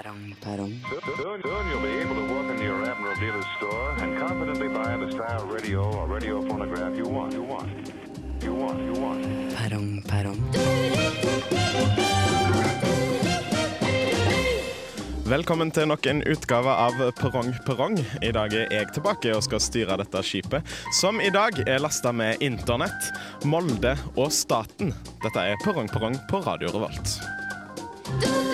Perrong, perrong. Soon, soon you'll be able to walk into your Admiral dealer's store and confidently buy the style radio or radio phonograph you want. You want. You want. You want. Perrong, perrong. Velkommen til nok en utgave av Perrong Perrong. I dag er jeg tilbake og skal styre dette skipet, som i dag er lasta med internett, Molde og staten. Dette er Perrong Perrong på Radio Revolt.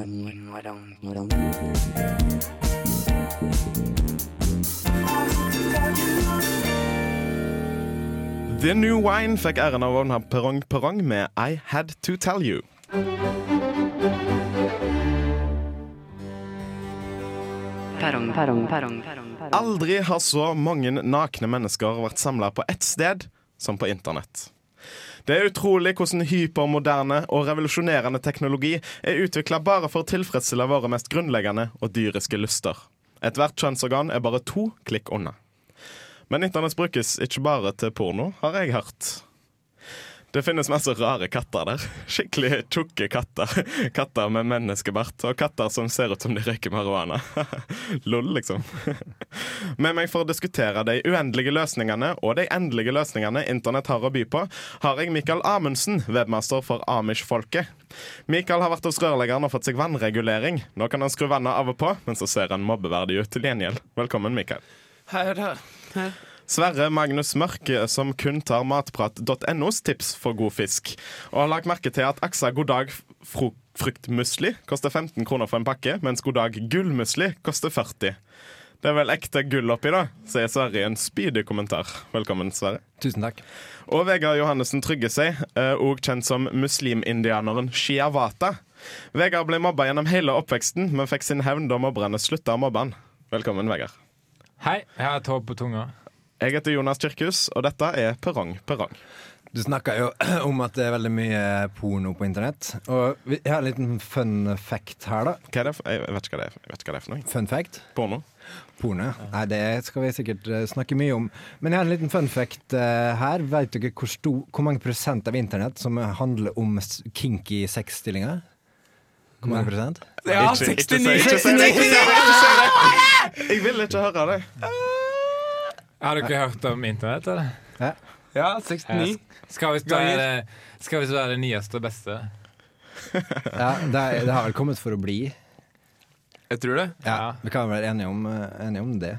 The New Wine fikk æren av å ha Perrong Perrong med I Had To Tell You. Perrong, perrong, perrong, perrong. Aldri har så mange nakne mennesker vært samla på ett sted som på internett. Det er utrolig hvordan hypermoderne og revolusjonerende teknologi er utvikla bare for å tilfredsstille våre mest grunnleggende og dyriske lyster. Ethvert kjønnsorgan er bare to klikk unna. Men internett brukes ikke bare til porno, har jeg hørt. Det finnes masse rare katter der. Skikkelig tjukke katter. Katter med menneskebart, og katter som ser ut som de røyker marihuana. Lol, liksom. Med meg for å diskutere de uendelige løsningene og de endelige løsningene internett har å by på, har jeg Mikael Amundsen, webmaster for Amish-folket. Mikael har vært hos rørleggeren og fått seg vannregulering. Nå kan han skru vannet av og på, men så ser han mobbeverdig ut til gjengjeld. Velkommen, Mikael. Hei, hei. Sverre Magnus Mørk, som kun tar matprat.nos tips for god fisk, og har lagt merke til at Aksa God dag fruktmusli koster 15 kroner for en pakke, mens God dag gullmusli koster 40. Det er vel ekte gull oppi, da, sier Sverre i en spydig kommentar. Velkommen, Sverre. Tusen takk. Og Vegard Johannessen Trygge seg, òg kjent som muslimindianeren Shiawata. Vegard ble mobba gjennom hele oppveksten, men fikk sin hevn da mobberne slutta å mobbe han. Velkommen, Vegard. Hei, jeg har et håp på tunga. Jeg heter Jonas Kirkhus, og dette er Perrong Perrong. Du snakka jo om at det er veldig mye porno på internett. Og vi- jeg har en liten fun fact her, da. Hva er det for, jeg vet ikke hva det er, jeg vet ikke hva det er for noe. Fun fact. Porno. Porno. Nei, det skal vi sikkert eh, snakke mye om. Men jeg har en liten fun fact eh, her. Vet dere hvor, sto, hvor mange prosent av internett som handler om kinky sexstillinger? Hvor mange prosent? Ja, Ikke- ikke 69! si- ikke si det, ikke si det, ikke si det. Jeg vil ikke høre det. Har dere hørt om internett, eller? Ja, 69. Skal visst være, være det nyeste og beste. Ja, det, er, det har vel kommet for å bli. Jeg tror det. Ja, Ja. Vi kan være enige om, eh, enige om det.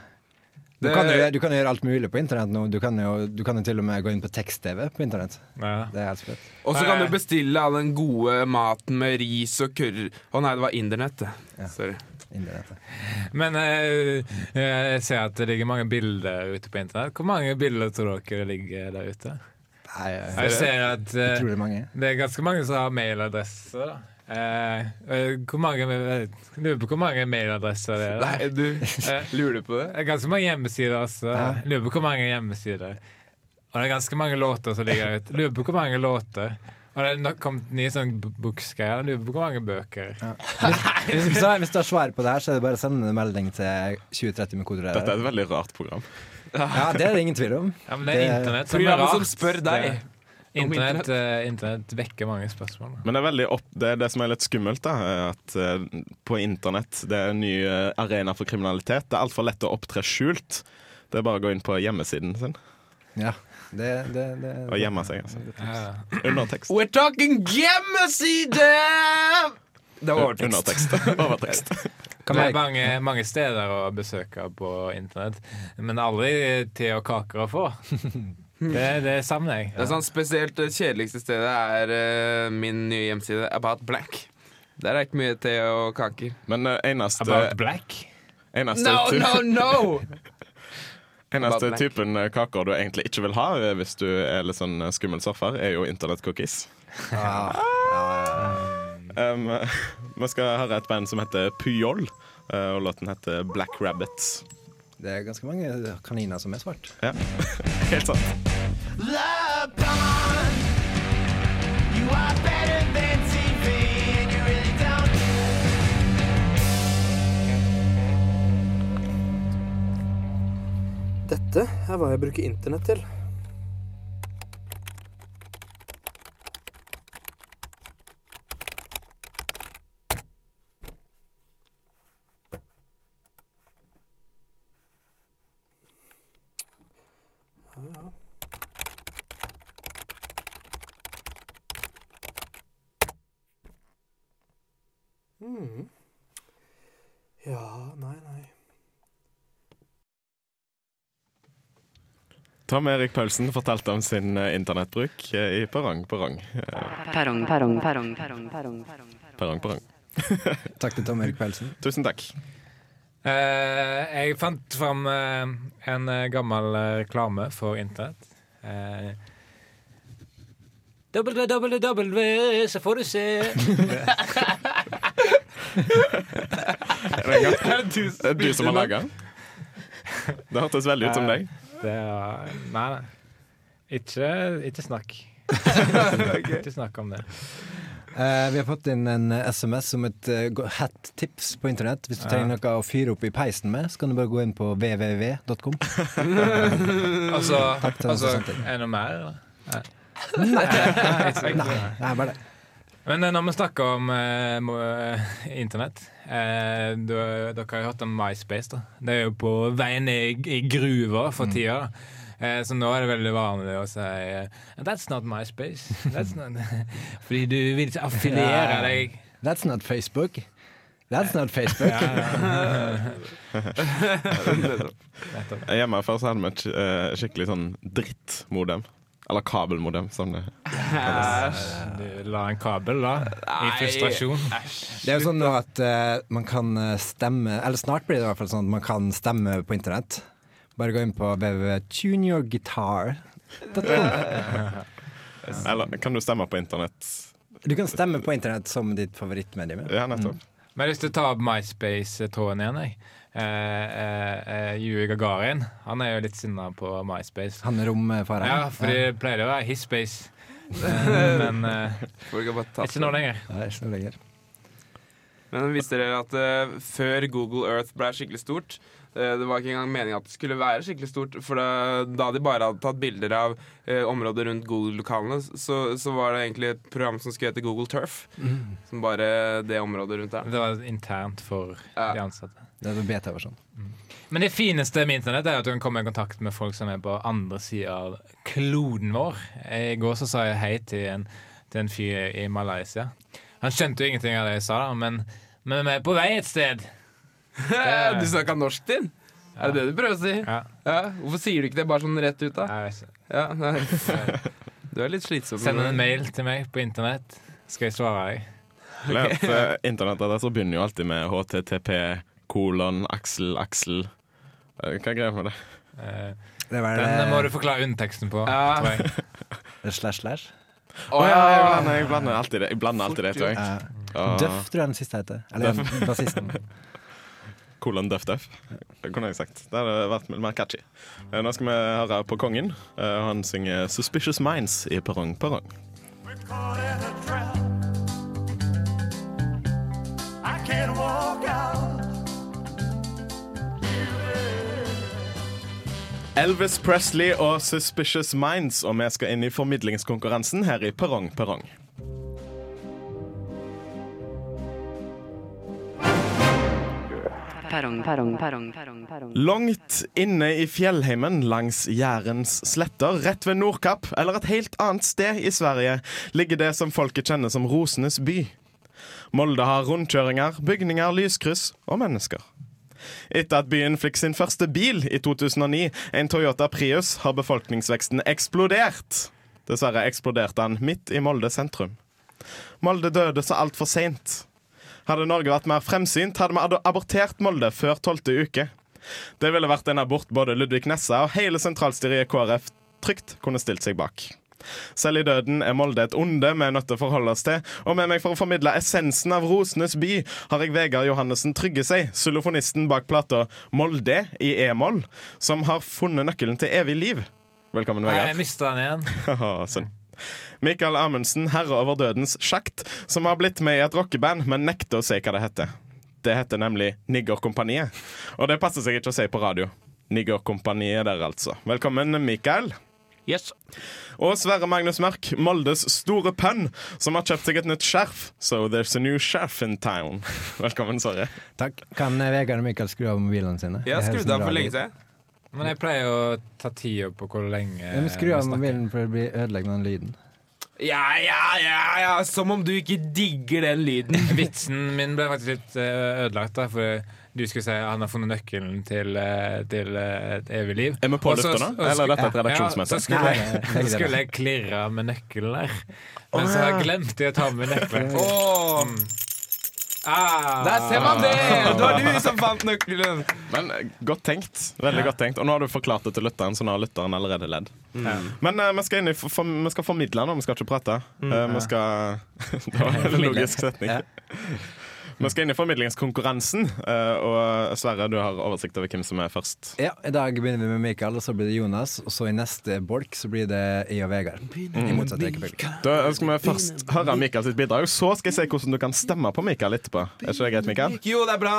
Du Det- kan, jo, du kan jo gjøre alt mulig på internett nå. Du kan jo, du kan jo til og med gå inn på tekst-TV på internett. Ja. Det er helt sprøtt. Og så kan du bestille all den gode maten med ris og kurr Å nei, det var internett, det. Ja. Sorry. Internettet. Men eh, jeg ser at det ligger mange bilder ute på internett. Hvor mange bilder tror dere ligger der ute? Nei, jeg, Jeg ser at eh, det er ganske mange som har mailadresse. da. Eh, eh, hvor mange, lurer på hvor mange mailadresser det er. da. Nei, du Eh, Lurer du på det? Det ganske mange hjemmesider også. Hæ? Lurer på hvor mange hjemmesider. Og det er ganske mange låter som ligger ute. Lurer på hvor mange låter. Og det kommet nye sånn b- Du hvor mange bøker. Hvis, hvis, du- hvis du har svar på det her, så er det bare å sende en melding til 2030 med kode Dette er et veldig rart program. Ja, det er det ingen tvil om. Ja, men det er internett som er som spør deg. Internett, uh, internet vekker mange spørsmål. Men det er opp, det, er det som er litt skummelt, da, er at uh, på internett det er en ny eh, arena for kriminalitet. Det er altfor lett å opptre skjult. Det er bare å gå inn på hjemmesiden sin Ja, det, det, det, og gjemme seg. Altså. Ja. Under tekst. We're talking gjemmeside! Det var overtekst. Tekst. Overtekst. Kan Det er mange, mange steder å besøke på internett, men aldri te og kaker å få. Det, det savner jeg. Det er sånn Spesielt det kjedeligste stedet er uh, min nye hjemside About Black. Der er ikke mye te og kaker. Men uh, eneste, About Black? eneste, No, no, no! eneste typen eh, kaker du egentlig ikke vil ha eh, hvis du er litt sånn eh, skummel surfer, er jo internettcookies. ah. Um, vi skal høre et band som heter Puyol, eh, og låten heter Black Rabbits. Det er ganske mange kaniner som er svart. Ja, helt sant. Dette er hva jeg bruker internett til. Hmm. Ja, nei, nei. Tom Erik Paulsen fortalte om sin eh, internettbruk eh, i Perrong Perrong. Eh, Perrong, perrong, perrong, perrong, perrong, perrong. Perrong Perrong. Takk til Tom Erik Paulsen. Tusen takk. Eh, jeg fant fram eh, en gammel reklame for internett. Uh, www, så får du se. Er det du som har laga den? Det hørtes veldig ut som deg. Det var, nei, nei. Ikke, ikke snakk. Ikke snakk om det. Uh, vi har fått inn en eh, SMS om et uh, hat-tips på internett. Hvis du Ja. trenger noe å fyre opp i peisen med, så kan du bare gå inn på www.com. Altså, altså er det noe mer, eller? Nei, Nei. nei, nei, bare det. Men eh, når vi snakker om eh, eh, internett eh, Dere har jo hørt om MySpace. da Det er jo på vei i, i gruva for tida. Eh, så nå er det veldig vanlig å si eh, That's not MySpace. That's not Fordi du vil ikke affiliere deg. That's not Facebook. That's not Facebook. Nettopp. Hjemme før så hadde vi et eh, skikkelig sånn drittmodem. Eller kabelmodem, som det Du la en kabel, da. I frustrasjon. Det er jo sånn nå at uh, man kan eh, stemme Eller snart blir det i hvert fall sånn at man kan stemme på internett. Bare gå inn på www.tuneyourguitar.com. Eller kan du stemme på internett? Du kan stemme på internett som ditt favorittmedium. ja. nettopp. nettopp. Men jeg har lyst til å ta opp MySpace-tråden igjen jeg. Eh, eh, eh, Yuri Gagarin Han er jo litt sinna på MySpace. Han er romfareren. Ja, for det pleier å være his space. Men eh, ikke nå lenger. Nei, ikke noe lenger. Men visste dere at uh, før Google Earth ble skikkelig stort Det var ikke engang meningen at det skulle være skikkelig stort. For da, da de bare hadde tatt bilder av eh, området rundt Google-lokalene, så, så var det egentlig et program som skulle hete Google Turf. Som bare det området rundt der. Det var internt for Ja. de ansatte. Det er beta-versjon. Men det fineste med internett er at du kan komme i kontakt med folk som er på andre sida av kloden vår. I går så sa jeg hei til en, til en fyr i Malaysia. Han skjønte jo ingenting av det jeg sa, da, men, men vi er på vei et sted. du snakka norsk din? Er det det du prøver å si? Ja, Ja. Hvorfor sier du ikke det bare sånn rett ut, da? jeg vet ikke. Ja, nei. Du er litt slitsom. Send en mail til meg på internett, skal jeg svare deg. Okay. Internettet så begynner jo alltid med HTTP, kolon, aksel, aksel. Eh, Hva er greia med det? Eh, Det var, Den må eh, du forklare underteksten på, Ja. slash slash. Å ja, jeg blander, jeg blander alltid det, jeg blander alltid det tror jeg. Eh, Ah, Duff tror jeg den siste heter. Eller bassisten. kolon Duff Duff. Det kunne jeg sagt. Det hadde vært mer catchy. Eh, Nå skal vi høre på Kongen. Eh, Han synger 'Suspicious Minds' i Perrong Perrong. Elvis Presley og Suspicious Minds, og vi skal inn i formidlingskonkurransen her i Perrong Perrong. Perrong, perrong, perrong, perrong. Langt inne i fjellheimen langs Jærens sletter, rett ved Nordkapp, eller et helt annet sted i Sverige, ligger det som folket kjenner som Rosenes by. Molde har rundkjøringer, bygninger, lyskryss og mennesker. Etter at byen fikk sin første bil i 2009, en Toyota Prius, har befolkningsveksten eksplodert. Dessverre eksploderte han midt i Molde sentrum. Molde døde så altfor seint. Hadde Norge vært mer fremsynt, hadde vi abortert Molde før tolvte uke. Det ville vært en abort både Ludvig Nessa og hele sentralstyret i KrF trygt kunne stilt seg bak. Selv i døden er Molde et onde vi er nødt til å forholde oss til, og med meg for å formidle essensen av Rosenes by har jeg Vegard Johannessen Tryggesei, xylofonisten bak plata Molde i e-moll, som har funnet nøkkelen til evig liv. Velkommen, Nei, jeg Vegard. mista den igjen. Haha, Mikael Amundsen, herre over dødens sjakt, som har blitt med i et rockeband, men nekter å si hva det heter. Det heter nemlig Niggerkompaniet. Og det passer seg ikke å si på radio. Niggerkompaniet der, altså. Velkommen, Mikael. Yes. Og Sverre Magnus Mørk, Moldes store penn, som har kjøpt seg et nytt skjerf. So there's a new sheriff in town. Velkommen, Sverre. Takk. Kan eh, Vegard og Mikael skru av mobilene sine? Skrudd sånn av for lenge siden. Men jeg pleier å ta tida på hvor lenge Ja, men skru av mobilen, for det blir ødeleggende den lyden. Ja, ja, ja, ja, som om du ikke digger den lyden. Vitsen min ble faktisk litt eh, ødelagt, da, for du skulle si han har funnet nøkkelen til, eh, til eh, et evig liv. Er vi på lufta nå, eller er dette et redaksjonsmøte? Ja, så skulle, jeg, så skulle jeg klirre med nøkkelen der, men så har jeg glemt å ta med nøkkelen. Åh, Ah. der ser man det! Det var du som fant nøkkelen. Men eh, godt tenkt. Veldig godt tenkt. Og nå har du forklart det til lytteren, så nå har lytteren allerede ledd. Mm. Men uh, vi, skal inn i, for, for, vi skal formidle nå, vi skal ikke prate. Eh, vi skal Det var en logisk setning. Vi skal inn i formidlingskonkurransen, eh, og Sverre, du har oversikt over hvem som er først. Ja, I dag begynner vi med Mikael, og så blir det Jonas. Og så i neste bolk så blir det jeg og Vegard. I motsatt rekkefølge. Da skal vi først høre Mikael sitt bidrag, så skal jeg se hvordan du kan stemme på Mikael etterpå. Er ikke det greit, Mikael? Jo, det er bra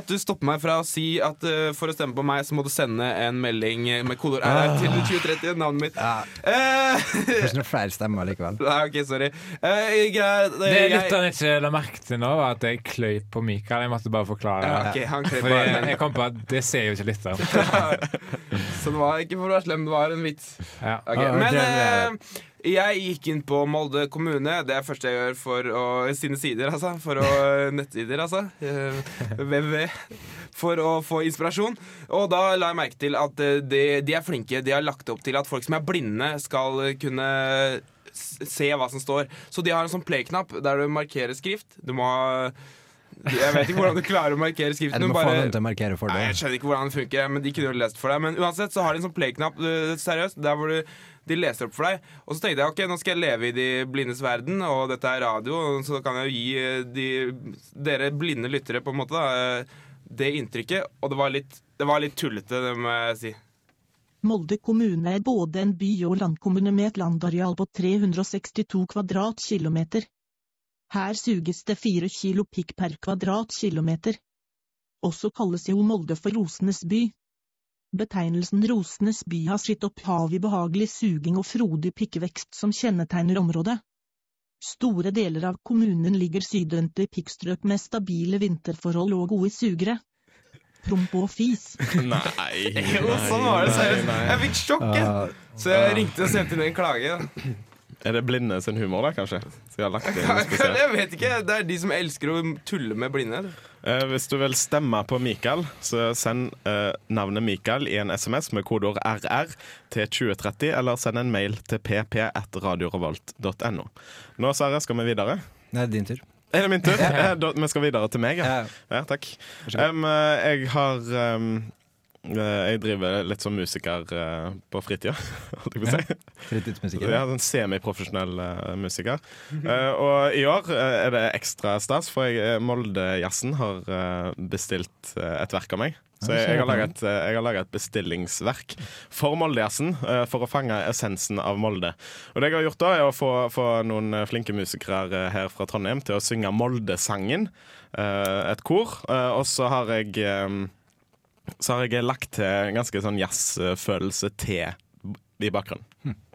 at du stopper meg fra å si at uh, for å stemme på meg, så må du sende en melding med kolor RR til 2030, navnet mitt. Ja, Uh, Kanskje noen flere stemmer likevel. Nei, OK, sorry. Uh, jeg, Det jeg- lytterne ikke la merke til nå, var at jeg kløy på Mikael. Jeg måtte bare forklare. Ja, det. ok, han klør Fordi bare jeg kom på at det ser jo ikke lytteren. Så det var ikke for å være slem, det var en vits. Ja. Okay. Men eh, jeg gikk inn på Molde kommune. Det er første jeg gjør for å sine sider, altså. For å nettsider, altså. Eh, www. For å få inspirasjon. Og da la jeg merke til at eh, de, de er flinke. De har lagt opp til at folk som er blinde, skal kunne se hva som står. Så de har en sånn play-knapp der du markerer skrift. Du må ha Jeg vet ikke hvordan du klarer å markere skriften. Du Du må få bare til å markere for Nei, jeg skjønner ikke hvordan det funker, men de kunne jo lest for deg. Men uansett så har de en sånn play-knapp, seriøst, der hvor du, de leser opp for deg. Og så tenkte jeg ok, nå skal jeg leve i de blindes verden, og dette er radio, så så kan jeg jo gi øh, de, dere blinde lyttere på en måte da, øh, det inntrykket. Og det var litt, det var litt tullete, det må jeg si. Molde kommune er både en by og landkommune med et landareal på 362 kvadratkilometer. Her suges det fire kilo pikk per kvadratkilometer. Også kalles jo Molde for rosenes by. Betegnelsen rosenes by har sitt opphav i behagelig suging og frodig pikkvekst som kjennetegner området. Store deler av kommunen ligger sydvendte pikkstrøk med stabile vinterforhold og gode sugere. Promp og fis. Nei. Jo, sånn var det seriøst. Jeg fikk sjokk, jeg. Ah, Så jeg ringte og sendte inn en klage. Er det blinde sin humor, da, kanskje? Så jeg har lagt det inn. Jeg vet ikke. Det er de som elsker å tulle med blinde. Eh, hvis du vil stemme på Mikael, så send eh, navnet Mikael i en SMS med kodeord RR til 2030, eller send en mail til pp1radiorevolt.no. Nå, Sverre, skal vi videre. Nei, det er din tur. Er det min tur? Eh, da, vi skal videre til meg, ja. Ja. ja takk. Eh, jeg har eh, Jeg driver litt som musiker eh, på fritida, holdt jeg på å si. Fritidsmusiker. Er en semiprofesjonell eh, musiker. Eh, og i år eh, er det ekstra stas, for eh, Moldejazzen har eh, bestilt eh, et verk av meg. Så jeg, jeg har eh, laget et bestillingsverk for Moldejazzen, eh, for å fange essensen av Molde. Og det jeg har gjort da, er å få, få noen eh, flinke musikere eh, her fra Trondheim til å synge Moldesangen, eh, et kor. Eh, og så har jeg eh, så har jeg lagt til en ganske sånn jazzfølelse til i bakgrunnen. Dette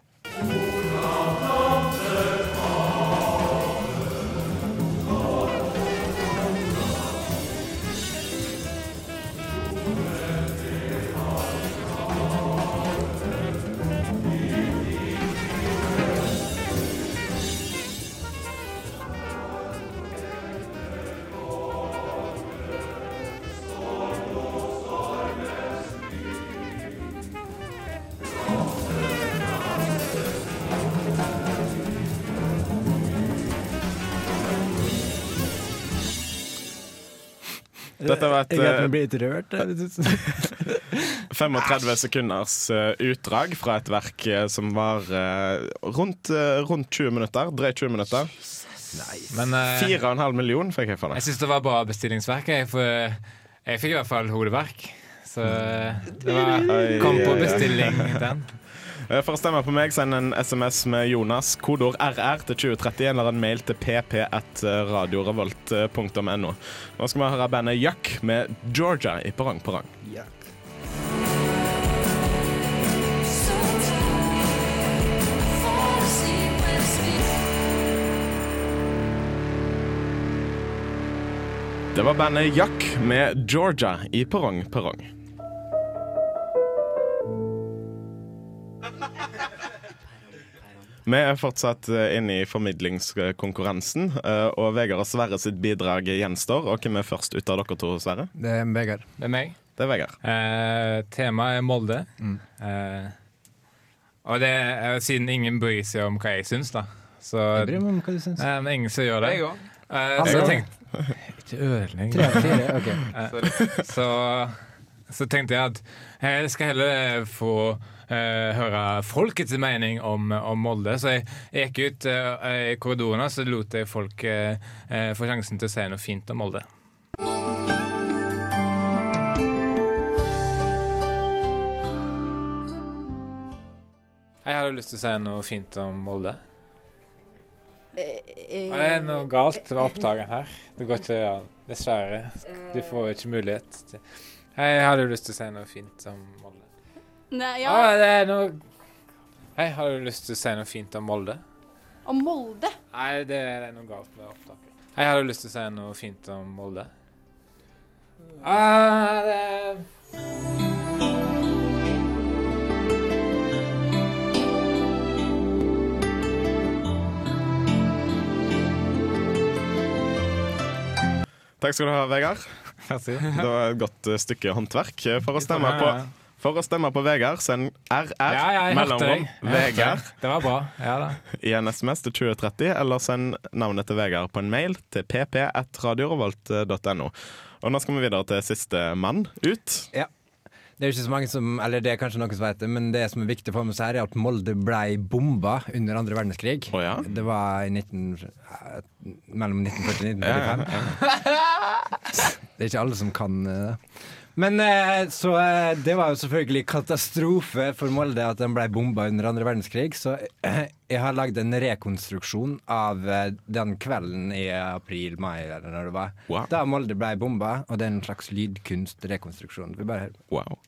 Jeg vet eh, blir litt rørt. 35 sekunders eh, utdrag fra et verk eh, som var eh, rundt, rundt 20 minutter. Drøyt 20 minutter. Men eh, 4,5 million fikk jeg for det. jeg syns det var bra bestillingsverk. Jeg, for jeg fikk i hvert fall hodeverk. Så det var Kom på bestilling, den. Eh, For å stemme på meg, send en SMS med Jonas, kodeord RR til 2031, eller en mail til pp1radiorevolt.no. Nå skal vi høre bandet Yuck med Georgia i Parang Perrong. Det var bandet Jack med Georgia i Perrong Perrong. Vi er fortsatt eh, inne i formidlingskonkurransen, eh, og Vegard og Sverre sitt bidrag gjenstår. Og hvem er først ut av dere to, Sverre? Det er Vegard. Det er meg. Det er Vegard. Eh, temaet er Molde. Mm. Eh, og det er siden ingen bryr seg om hva jeg syns, da. Så Jeg bryr meg om hva du syns. eh, men ingen som gjør det. Jeg òg. Eh, Altså, så jeg tenkte Ikke ødelegg. Tre av fire, ok. Eh, så, så tenkte jeg at jeg skal heller få eh, høre folkets mening om, om Molde. Så jeg, gikk ut eh, i korridorene så lot jeg folk eh, eh, få sjansen til å si noe fint om Molde. Jeg hadde lyst til å si noe fint om Molde. Det er noe galt med opptakeren her. Det går ikke an. Dessverre. Du får ikke mulighet til Jeg hadde lyst til å si noe fint om Molde. Nei, Ja, Ah, det er noe Jeg hadde lyst til å si noe fint om Molde. Om Molde. Nei, det er noe galt med opptaket. Jeg hadde lyst til å si noe fint om Molde. Ah, det er... Takk skal du ha, Vegard. Det var et godt eh, stykke håndverk. For å stemme på, for å stemme på Vegard, send RR Ja, ja, mellomrom Vegard. Det var bra. Ja da. i en SMS til 2030, eller send navnet til Vegard på en mail til pp1radiorevolt.no. Og nå skal vi videre til siste mann ut. Det er ikke så mange som Eller det er kanskje noen som vet det, men det som er viktig for seg her, er at Molde ble bomba under andre verdenskrig. Å ja? Det var i 19, eh, mellom 1940 og 1945. Det er ikke alle som kan eh, det. Men eh, så det var jo selvfølgelig katastrofe for Molde at den ble bomba under andre verdenskrig. Så jeg har lagd en rekonstruksjon av den kvelden i april-mai, eller når det var. Wow. Da Molde ble bomba, og det er en slags lydkunstrekonstruksjon. Vi bare hører. Wow.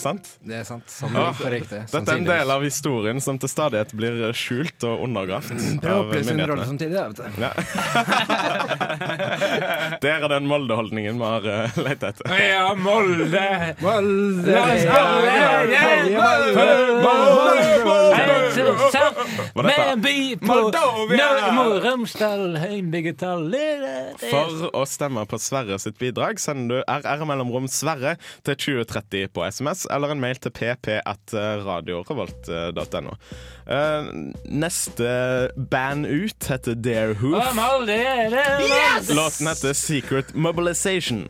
Sant? Det er sant. Sånn Ah, på riktig. Dette er en del av historien som til stadighet blir skjult og undergravd Det å av en rolle samtidig. da, vet du. Ja. Det er den Molde-holdningen vi har uh, lett etter. Ja, Molde! Molde! La oss alle Molde! Var dette Med by på Nordmo Romsdal, heimbyggetall For å stemme på Sverre sitt bidrag sender du RR mellomrom Sverre til 2030 på SMS, eller en mail til pp1radiorevolt.no. Uh, neste band ut heter Dare Hoof. Er Låten heter Secret Mobilization.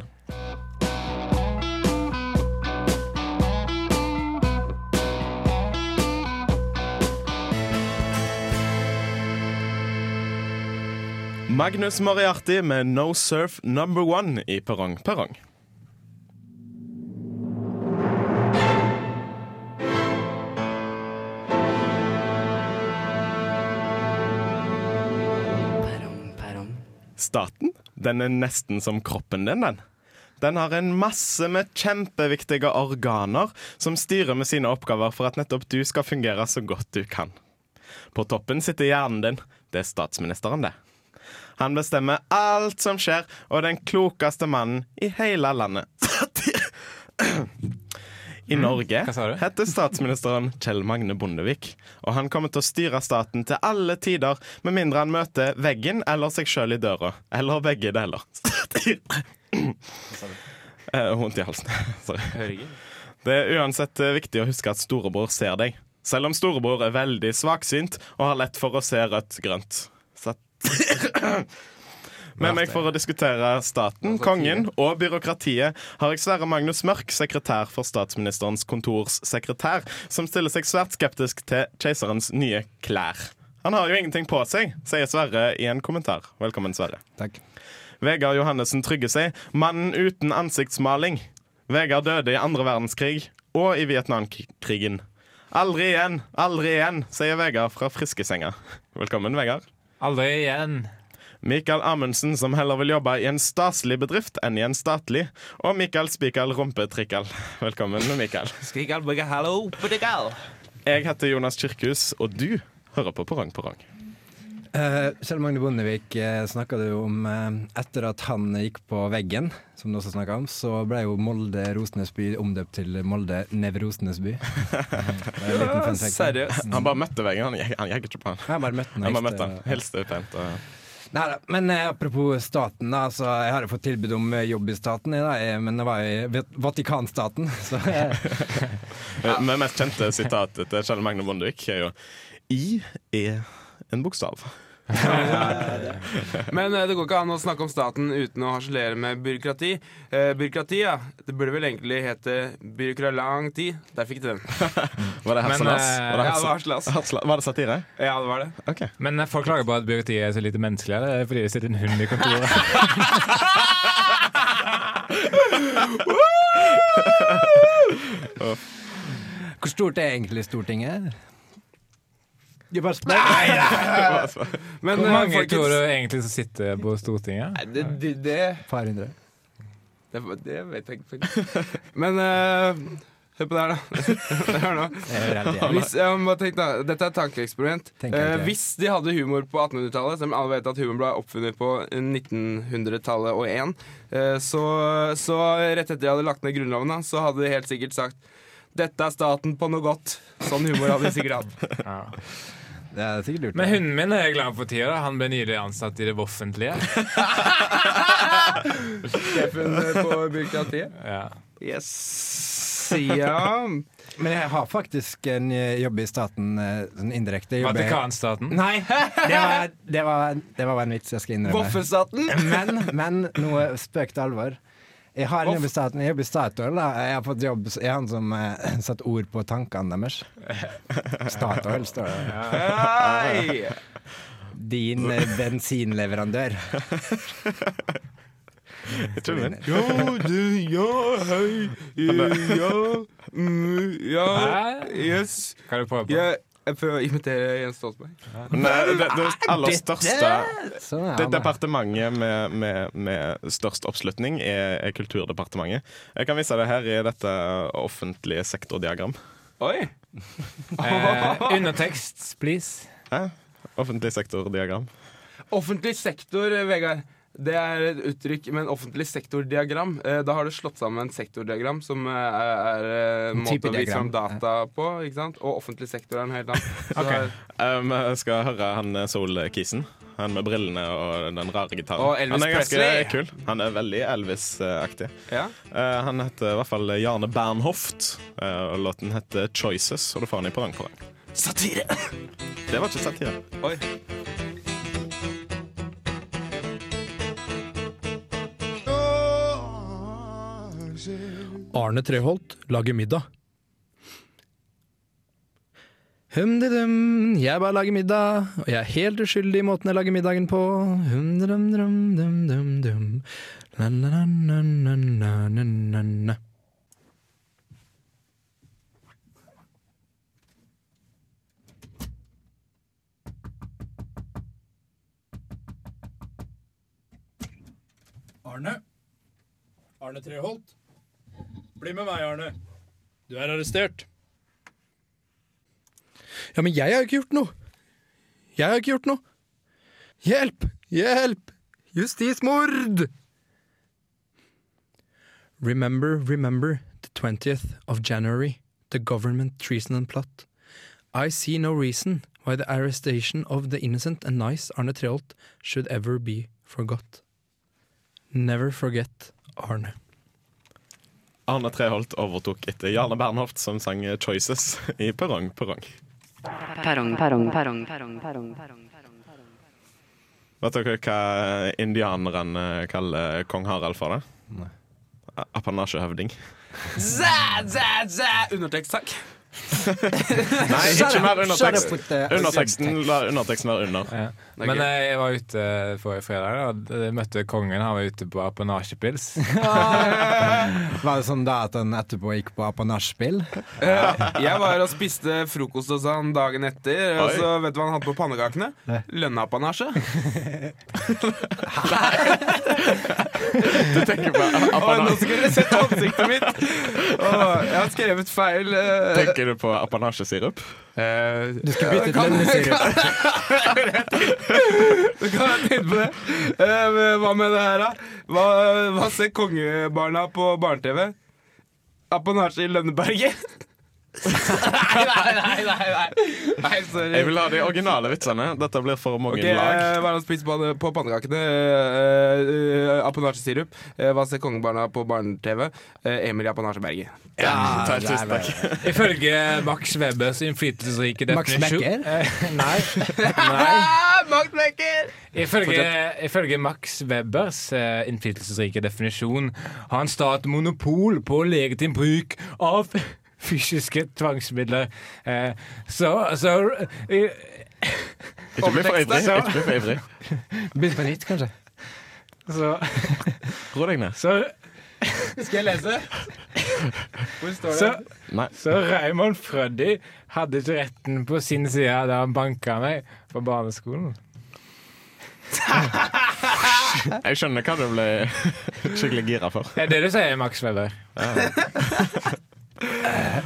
Magnus Moriarty med No Surf Number One i Perrong. Perrong, Staten, den er nesten som kroppen din, den. Den har en masse med kjempeviktige organer som styrer med sine oppgaver for at nettopp du skal fungere så godt du kan. På toppen sitter hjernen din. Det er statsministeren, det. Han bestemmer alt som skjer, og den klokeste mannen i hele landet. I Norge sa du? heter statsministeren Kjell Magne Bondevik. Og han kommer til å styre staten til alle tider, med mindre han møter veggen eller seg sjøl i døra. Eller begge deler. Eh, Vondt i halsen. Sorry. Det er uansett eh, viktig å huske at storebror ser deg. Selv om storebror er veldig svaksynt og har lett for å se rødt-grønt. Med meg for å diskutere staten, kongen og byråkratiet har jeg Sverre Magnus Mørk, sekretær for statsministerens kontors sekretær, som stiller seg svært skeptisk til keiserens nye klær. Han har jo ingenting på seg, sier Sverre i en kommentar. Velkommen, Sverre. Takk. Vegard Johannessen trygger seg 'Mannen uten ansiktsmaling'. Vegard døde i andre verdenskrig og i Vietnamkrigen. Aldri igjen, aldri igjen, sier Vegard fra Friskesenga. Velkommen, Vegard. Aldri igjen. Mikael Amundsen, som heller vil jobbe i en staselig bedrift enn i en statlig. Og Mikael Spikal Rumpetrikkal. Velkommen, Mikael. Jeg heter Jonas Kirkhus, og du hører på Porang Porang. Uh, Kjell Magne Bondevik uh, snakka du om uh, etter at han gikk på veggen, som du også snakka om, så ble jo Molde Rosenesby omdøpt til Molde fun fact. Seriøst. Han bare møtte veggen, han gikk, han gikk ikke på han. Bare møtte han. Han bare møtte han, hilste pent. Og... Neida, men eh, apropos staten, da. Så jeg har jo fått tilbud om eh, jobb i staten, da, eh, men det var i Vatikanstaten. Så ja. Det mest kjente sitatet til Kjell Magne Bondevik er jo I er en bokstav. Men eh, det går ikke an å snakke om staten uten å harselere med byråkrati. Eh, byråkrati, ja. Det burde vel egentlig hete byråkralanti. Der fikk du den. Var det Men, eh, Var Ja, det var var det satire? Ja, det var det. Okay. Men folk klager på at byråkratiet er så lite menneskelig. eller er det fordi det sitter en hund i kontoret? hvor stort er egentlig Stortinget? Jeg bare spør. Men Hvor eh, mange folkens- tror du egentlig som sitter på Stortinget? Nei, det, det, det, Par hundre. det, det vet jeg ikke. Men uh, hør på det her, da. Hør nå. Hvis, bare tenk da, Dette er et tankeeksperiment. Eh, igjen. hvis de hadde humor på 1800-tallet, som alle vet at humor ble oppfunnet på 1900-tallet og 1, uh, så, så rett etter de hadde lagt ned Grunnloven, da, så hadde de helt sikkert sagt dette er staten på noe godt. Sånn humor hadde de sikkert hatt. Det er sikkert lurt. Men hunden min er jeg glad for tida. da. Han ble nylig ansatt i det offentlige. Sjefen på byråkratiet. Ja. Yes. Ja. Men jeg har faktisk en eh, jobb i staten eh, sånn indirekte. Vatikanstaten. Nei, det var, det, var, det var en vits jeg skal innrømme. Voffelstaten? Men, men noe spøk til alvor. Jeg har en jobb i staten. Jeg jobber i Statoil. Da. Jeg har fått jobb Jeg er han som eh, setter ord på tankene deres. Statoil, står det. Hei! Din eh, bensinleverandør. tror det. Ja, du, ja, hei, ja, mm, ja, yes. Kan du prøve på? Jeg, jeg prøver å imitere Jens Stoltenberg. Eh, det, det aller største Sånn Det departementet med, med, med størst oppslutning er, er Kulturdepartementet. Jeg kan vise det her i dette offentlige sektordiagram. Oi! Eh, undertekst, please. Hæ? Offentlig sektordiagram. Offentlig sektor, Vegard. Det er et uttrykk med en offentlig sektordiagram. Eh, Da har du slått sammen en sektordiagram, som eh, er, eh, en måte å vise fram data på, ikke sant? og offentlig sektor er en helt annen. Vi skal høre han Sol-kisen. Han med brillene og den rare gitaren. Og Elvis han er ganske Presley. kul. Han er veldig Elvis-aktig. ja. Eh, han heter i hvert fall Jarne Bernhoft, eh, og låten heter 'Choices'. Og du får han i Perrong. Satire! Det var ikke satire. Oi. Arne Treholt lager middag. Hum-di-dum, jeg bare lager middag, og jeg er helt uskyldig i måten jeg lager middagen på. Hum-di-dum-dum-dum-dum-dum. La-la-la-la-la-la-la-la. Arne? Arne Treholt? Bli med meg, Arne. Du er arrestert. Ja, men jeg har ikke gjort noe. Jeg har ikke gjort noe. Hjelp! Hjelp! Justismord! Remember, remember the 20th of January, the government treason and plot. I see no reason why the arrestation of the innocent and nice Arne Treholt should ever be forgot. Never forget Arne. Arne Treholt overtok etter Jarne Bernhoft, som sang 'Choices' i Perrong Perrong. Perrong, perrong, perrong, perrong, perrong, perrong. Vet dere hva indianerne kaller kong Harald for det? Apanasjehøvding. Zæ, zæ, zæ. Undertekst, takk. Nei, ikke mer undertekst. Underteksten, la underteksten være under. Ja. Men eh, jeg var ute forrige fredag og jeg møtte kongen. Han var ute på apanasjepils. Var det sånn da at han etterpå gikk på apanasjespill? Eh, jeg var og spiste frokost hos han dagen etter, og så vet du hva han hadde på pannekakene? Lønnapanasje. Du tenker på apanasje? nå skulle dere sett ansiktet mitt! Åh, jeg har skrevet feil. eh, Tenker du på apanasjesirup? Uh, Du skal bytte ut kan- lønnesirup. Du kan ha tenkt på det. Uh, hva med det her, da? Hva, hva ser kongebarna på barne-TV? Apanasje i Lønneberget? Nei, nei, nei, nei, sorry. Jeg vil ha de originale vitsene. Dette blir for mange okay, lag. eh, Hva er det han spiser på, på pannekakene? Uh, uh, apanasjesirup. Hva ser kongebarna på barne-TV? Emil i Apanasjeberget. Ja, tusen takk. Ifølge Max Webers innflytelsesrike Max definisjon Nei. Nei. Max Becker! Ifølge, ifølge Max Webers eh, innflytelsesrike definisjon har en stat monopol på legitim bruk av fysiske tvangsmidler. Eh, så så eh, Ikke bli for ivrig. Så- Ikke bli for ivrig. Begynn på nytt, kanskje. så, Ro deg ned. så, Skal jeg lese? Hvor står det? så, så Raymond Frøddy hadde ikke retten på sin side da han banka meg på barneskolen. Jeg skjønner hva du ble skikkelig gira for. Det er det du sier, Max Weber.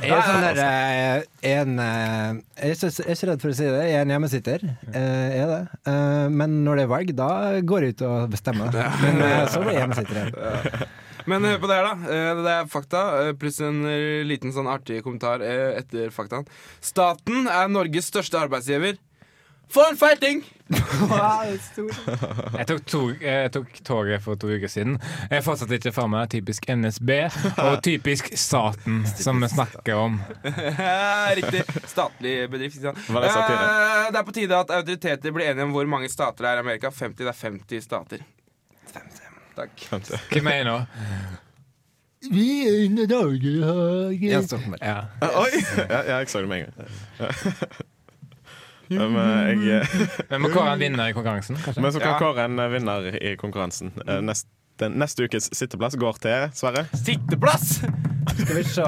Jeg er sånn der eh, en eh, Jeg er ikke, jeg er ikke redd for å si det, jeg er en hjemmesitter. Eh, Jeg er det. Eh, Men når det er valg, da går jeg ut og bestemmer. Men eh, så blir jeg hjemmesitter igjen. Men hør på det her, da. Eh, Det er fakta, eh, pluss en eh, liten sånn artig kommentar eh, etter faktaen. Staten er Norges største arbeidsgiver. For en feil ting! Jeg tok, tog, jeg tok toget for to uker siden. Jeg er fortsatt ikke fra meg typisk NSB og typisk staten, som vi snakker om. Riktig. Statlig bedrift. Ikke sant? Det? Eh, det er på tide at autoriteter blir enige om hvor mange stater det er i Amerika. 50, det er 50 stater. 50. Takk. Hva mener nå? Vi er inne i Norge Jens Stoltenberg. Ja. Oi! Ja, ja, jeg så det med en gang. Men jeg, må kåre en vinner i konkurransen, kanskje? men så kan Ja. kåre en vinner i konkurransen. Eh, Neste, neste ukes sitteplass går til Sverre. Sitteplass! Skal vi se,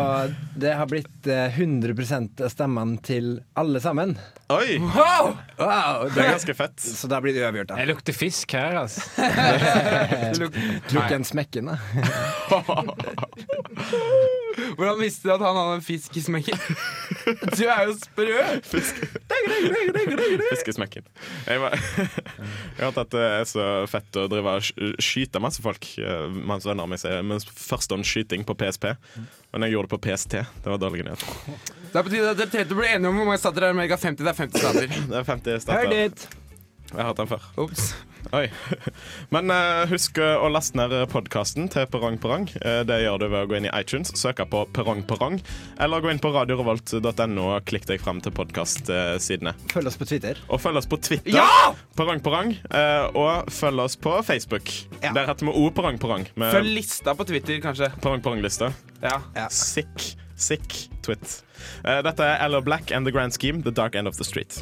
det har blitt eh, 100 av stemmene til alle sammen. Oi! Wow! Wow, Det er ganske fett. Så da blir det uavgjort, da. Jeg lukter fisk her, altså. Lukk en smekken, da. Hvordan visste du at han hadde en fisk i smekken? Du er jo sprø! Fiskesmekken. Jeg, var, jeg har hørt at det er så fett å drive og skyte masse folk. Eh, Mens venner mi sier Men førstehåndsskyting på PSP. Men jeg gjorde det på PST. Det var dårlige nyheter. Det er på tide at dere blir enige om hvor mange stater det er i Amerika. 50, det er 50 stater. Det er 50 Hør stater. dit! Jeg har hørt den før. Ops. Oi. Men uh, husk eh, å laste ned podkasten til Perrong Perrong. Uh, det gjør du ved å gå inn i iTunes, søke på Perrong Perrong, eller gå inn på radiorevolt.no og klikk deg frem til podkastsidene. Følg oss på Twitter. Og følg oss på Twitter, Ja! Perrong Perrong, Uh, og følg oss på Facebook. Ja. Der heter vi O Perrong Perrong. med Følg lista på Twitter, kanskje. Perrong Perrong-lista. Ja. Sick, sick twit. Eh, dette er Ello Black and The Grand Scheme, The Dark End of the Street.